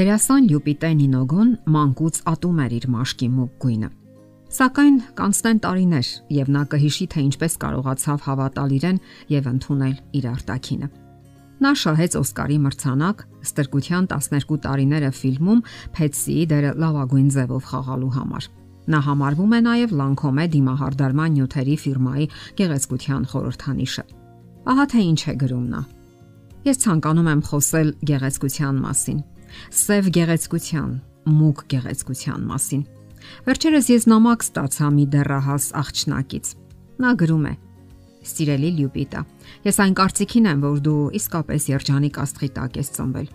Դերասան Լյուպիտե Նինոգոն մանկուց ատում էր իր մաշկի մուկ գույնը։ Սակայն կանցնեն տարիներ եւ նա կհիշի թե ինչպես կարողացավ հավատալ իրեն եւ ընդունել իր արտակինը։ Նա շահեց Օսկարի մրցանակ ստրկության 12 տարիները ֆիլմում Փեցսիի դերը լավագույն ձևով խաղալու համար։ Նա համարվում է նաև Lancome դիմահարդարման նյութերի ֆիրմայի գեղեցկության խորհրդանիշը։ Ահա թե ինչ է գրում նա։ Ես ցանկանում եմ խոսել գեղեցկության մասին, սև գեղեցկության, մուկ գեղեցկության մասին։ Վերջերս ես նամակ ստացա մի դեռահաս աղջնակից։ Նա գրում է. Սիրելի Լյուպիտա, ես այն կարծիքին եմ, որ դու իսկապես երջանիկ աստղի տակ ես ծնվել։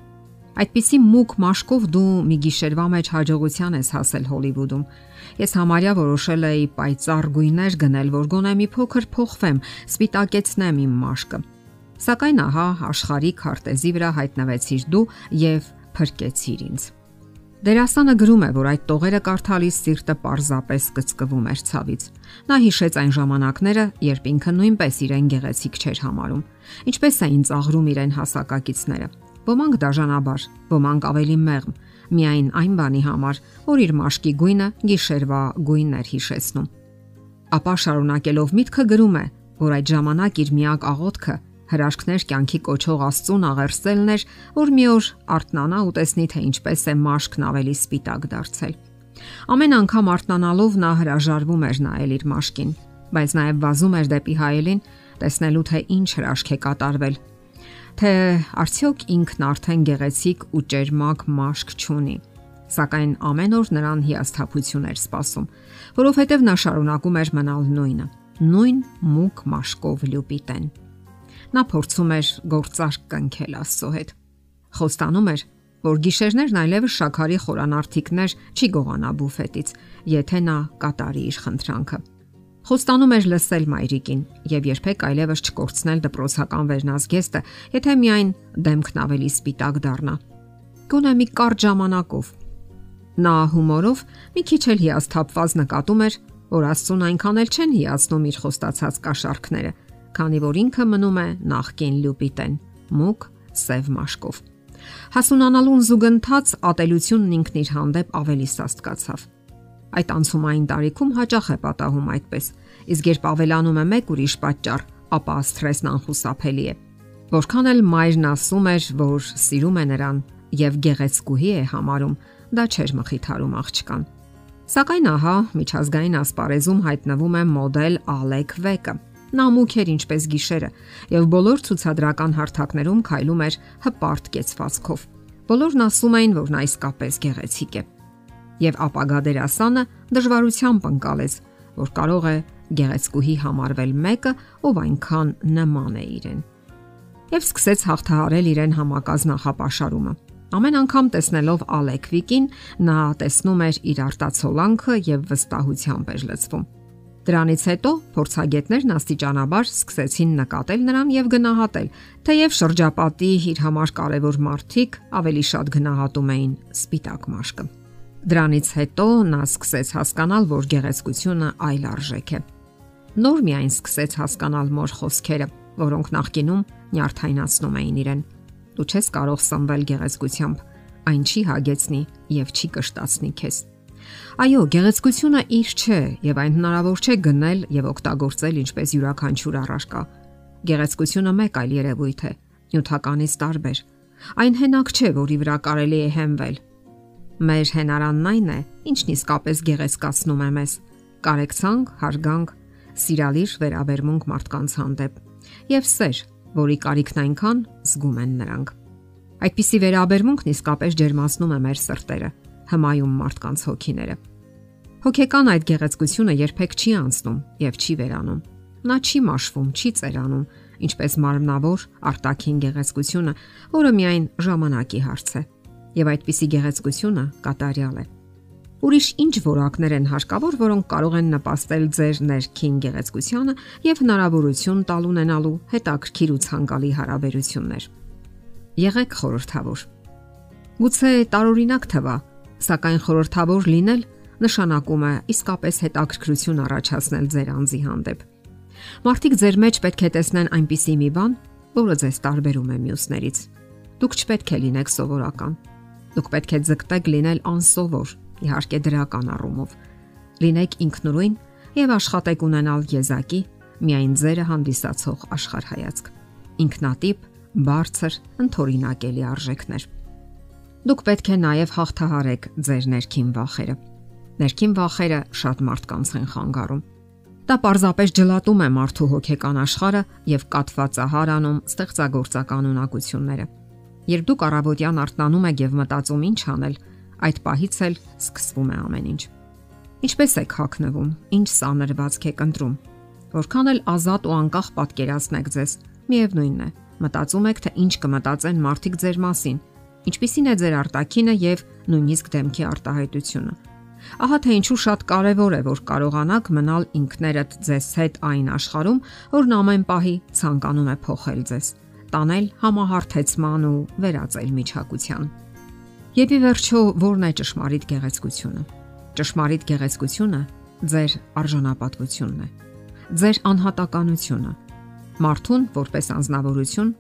Այդպիսի մուկ մաշկով դու մի գիշերվա մեջ հաջողության ես հասել Հոլիվուդում։ Ես համարյա որոշել էի պայծառ գույներ գնել, որ գոնե մի փոքր փոխվեմ, սպիտակեցնեմ իմ մաշկը։ Սակայն ահա աշխարհի քարտեզի վրա հայտնվեցիր դու եւ փրկեցիր ինձ։ Դերասանը գրում է, որ այդ տողերը կարդալիս սիրտը պարզապես կծկվում էր ցավից։ Նա հիշեց այն ժամանակները, երբ ինքը նույնպես իրեն գեղեցիկ չէր համարում։ Ինչպես էին ծաղրում իրեն հասակակիցները։ Ոմանք դաժանաբար, ոմանք ավելի մեղմ, միայն այն բանի համար, որ իր մաշկի գույնը գիշերվա գույնն էր հիշեցնում։ Ապա շարունակելով միտքը գրում է, որ այդ ժամանակ իր միակ աղոթքը հրաշքներ կյանքի կոչող Աստծուն աղերսելն էր, որ մի օր արթնանա ու տեսնի թե ինչպես է մաշկն ավելի սպիտակ դարձել։ Ամեն անգամ արթնանալով նա հրաժարվում էր նայել իր մաշկին, բայց նաև վազում էր դեպի հայելին, տեսնելու թե ինչ հրաշք է կատարվել։ Թե արդյոք ինքն արդեն գեղեցիկ ու ճերմակ մաշկ չունի։ Սակայն ամեն օր նրան հիասթափություն էր սպասում, որովհետև նա շարունակում էր մնալ նույնը՝ նույն մուկ մաշկով լյուպիտեն։ Նա փորձում էր գործարք կնքել Աստծո հետ։ Խոստանում էր, որ գիշերներն այլևս շաքարի խորանարթիկներ չի գողանա բուֆետից, եթե նա կատարի իր խնդրանքը։ Խոստանում էր լսել մայրիկին եւ երբեք այլևս չկորցնել դպրոցական վերնազգեստը, եթե միայն դեմքն ավելի սպիտակ դառնա։ Գոնե մի կարճ ժամանակով։ Նա հումորով մի քիչ էլ հիասթափված նկատում էր, որ Աստծուն այնքան էլ չեն հիացնում իր խոստացած կաշառքները, քանի որ ինքը մնում է նախքին լյուպիտեն՝ մուկ սև մաշկով։ Հասունանալուն զուգընթաց ատելությունն ինքն իր հանդեպ ավելի սաստկացավ։ Այդ անցումային տարիքում հաճախ է պատահում այդպես, իսկ երբ ավելանում է մեկ ուրիշ պատճառ, ապա սթրեսն անխուսափելի է։ Որքան էլ մայրն ասում էր, որ սիրում է նրան եւ գեղեցկուհի է համարում, դա չէր մխիթարում աղջկան։ Սակայն ահա միջազգային ասպարեզում հայտնվում է մոդել Ալեք Վեկը, Նա մուք էր ինչպես գիշերը եւ բոլոր ցուցադրական հարթակներում քայլում էր հպարտ կեցվածքով։ Բոլորն ասում էին, որ նա իսկապես գեղեցիկ է։ Եվ ապագա դերասանը դժվարությամբ ընկալեց, որ կարող է գեղեցկուհի համարվել մեկը, ով այնքան նման է իրեն։ Եվ սկսեց հաղթահարել իրեն համակած նախապաշարումը։ Ամեն անգամ տեսնելով Ալեկվիկին, նա տեսնում էր իր արտացոլանքը եւ վստահությամբ էր լցվում։ Դրանից հետո փորձագետներն աստիճանաբար սկսեցին նկատել նրան եւ գնահատել, թեև շրջապատի իր համար կարևոր մարդիկ ավելի շատ գնահատում էին սպիտակ մաշկը։ Դրանից հետո նա սկսեց հասկանալ, որ գեղեցկությունը այլ արժեք է։ Նոր միայն սկսեց հասկանալ մոր խոսքերը, որոնք նախկինում նյարդայնացնում էին իրեն։ Դու չես կարող սնվել գեղեցկությամբ, այն չի հագեցնի եւ չի կշտացնի քեզ։ Այո, գեղեցկությունը իր չէ եւ այն հնարավոր չէ գնել եւ օգտագործել ինչպես յուրաքանչյուր առարկա։ Գեղեցկությունը մեկ այլ երևույթ է, նյութականից տարբեր։ Այն հենակ չէ, որի վրա կարելի է հենվել։ Մեր հենարանն այն է, ինչն իսկապես գեղեցկացնում է մեզ։ Կարեկցանք, հարգանք, սիրալիր վերաբերմունք մարդկանց հանդեպ եւ սեր, որի կարիքն այնքան զգում են նրանք։ Այդպիսի վերաբերմունքն իսկապես ջերմացնում է մեր սրտերը հմայում մարդկանց հոգիները։ Հոգեկան այդ գեղեցկությունը երբեք չի անցնում եւ չի վերանում։ Նա չի մաշվում, չի ծերանում, ինչպես մարմնավոր արտաքին գեղեցկությունը, որը միայն ժամանակի հարց է։ Եվ այդպիսի գեղեցկությունը կատարյալ է։ Ուրիշ ինչ որակներ են հարկավոր, որոնք կարող են նպաստել ձեր ներքին գեղեցկությանը եւ հնարավորություն տալ ունենալու հետաքրքիր ու ցանկալի հարաբերություններ։ Եղեք խորհրդավոր։ Գուցե տարօրինակ թվա, Սակայն խորհրդավոր լինել նշանակում է իսկապես հետաքրքրություն առաջացնել ձեր անձի հանդեպ։ Մարդիկ ձեր մեջ պետք է տեսնեն այնպիսի մի բան, որը ձեզ տարբերում է մյուսներից։ Դուք չպետք է լինեք սովորական։ Դուք պետք է ձգտեք լինել անսովոր, իհարկե դրական առումով։ Լինեք ինքնուրույն եւ աշխատեք ունենալ եզակի միայն ձերը հանդիսացող աշխարհայացք։ Ինքնատիպ, բարձր, ընթորինակելի արժեքներ։ Դուք պետք է նաև հաղթահարեք ձեր ներքին վախերը։ Ներքին վախերը շատ մարդկանց են խանգարում։ Դա պարզապես ջլատում է մարդու հոգեկան աշխարհը եւ կատվածահար անում ստեղծագործական ունակությունները։ Երբ դուք առավոտյան արթնանում եք եւ մտածում ինչ անել, այդ պահից էլ սկսվում է ամեն ինչ։ Ինչպես եք հակնվում, ինչ սանրվածք եք ընտրում։ Որքան էլ ազատ ու անկախ պատկերացնեք ձեզ, միևնույնն է, մտածում եք, թե ինչ կմտածեն մարդիկ ձեր մասին, ինչպիսին է ձեր արտակինը եւ նույնիսկ դեմքի արտահայտությունը։ Ահա թե ինչու շատ կարևոր է, որ կարողանաք մնալ ինքներդ ձեզ հետ այն աշխարհում, որն ամեն պահի ցանկանում է փոխել ձեզ տանել համահարթեցման ու վերածել միջակության։ Եվ ի վերջո, ո՞րն է ճշմարիտ գեղեցկությունը։ Ճշմարիտ գեղեցկությունը ձեր արժանապատվությունն է։ Ձեր անհատականությունը։ Մարդուն որպես անznավորություն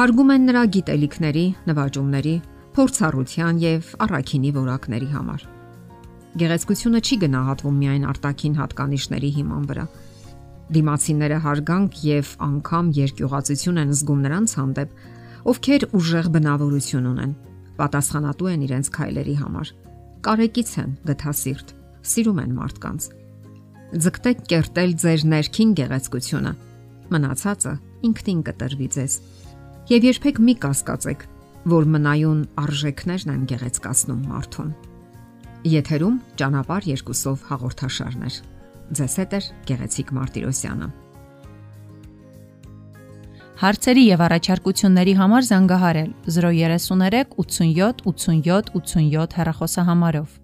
հարգում են նրա գիտելիքների, նվաճումների, փորձառության եւ առաքինի որակների համար։ Գեղեցկությունը չի գնահատվում միայն արտաքին հատկանիշների հիման վրա, Դիմացիները հարգանք եւ անգամ երկյուղացություն են զգում նրանց հանդեպ, ովքեր ուժեղ բնավորություն ունեն, պատասխանատու են իրենց քայլերի համար։ Կարեկից են գթասիրտ, սիրում են մարդկանց։ Ձգտեք կերտել ձեր ներքին գեղեցկությունը։ Մնացածը ինքնին կտրվի ձեզ։ Եվ երբեք մի կասկածեք, որ մնայուն արժեքներն են գեղեցկացնում մարդուն։ Եթերում ճանապարհ երկուսով հաղորդաշարներ։ Ձեզ հետ է Գեղեցիկ Մարտիրոսյանը։ Հարցերի եւ առաջարկությունների համար զանգահարել 033 87 87 87 հեռախոսահամարով։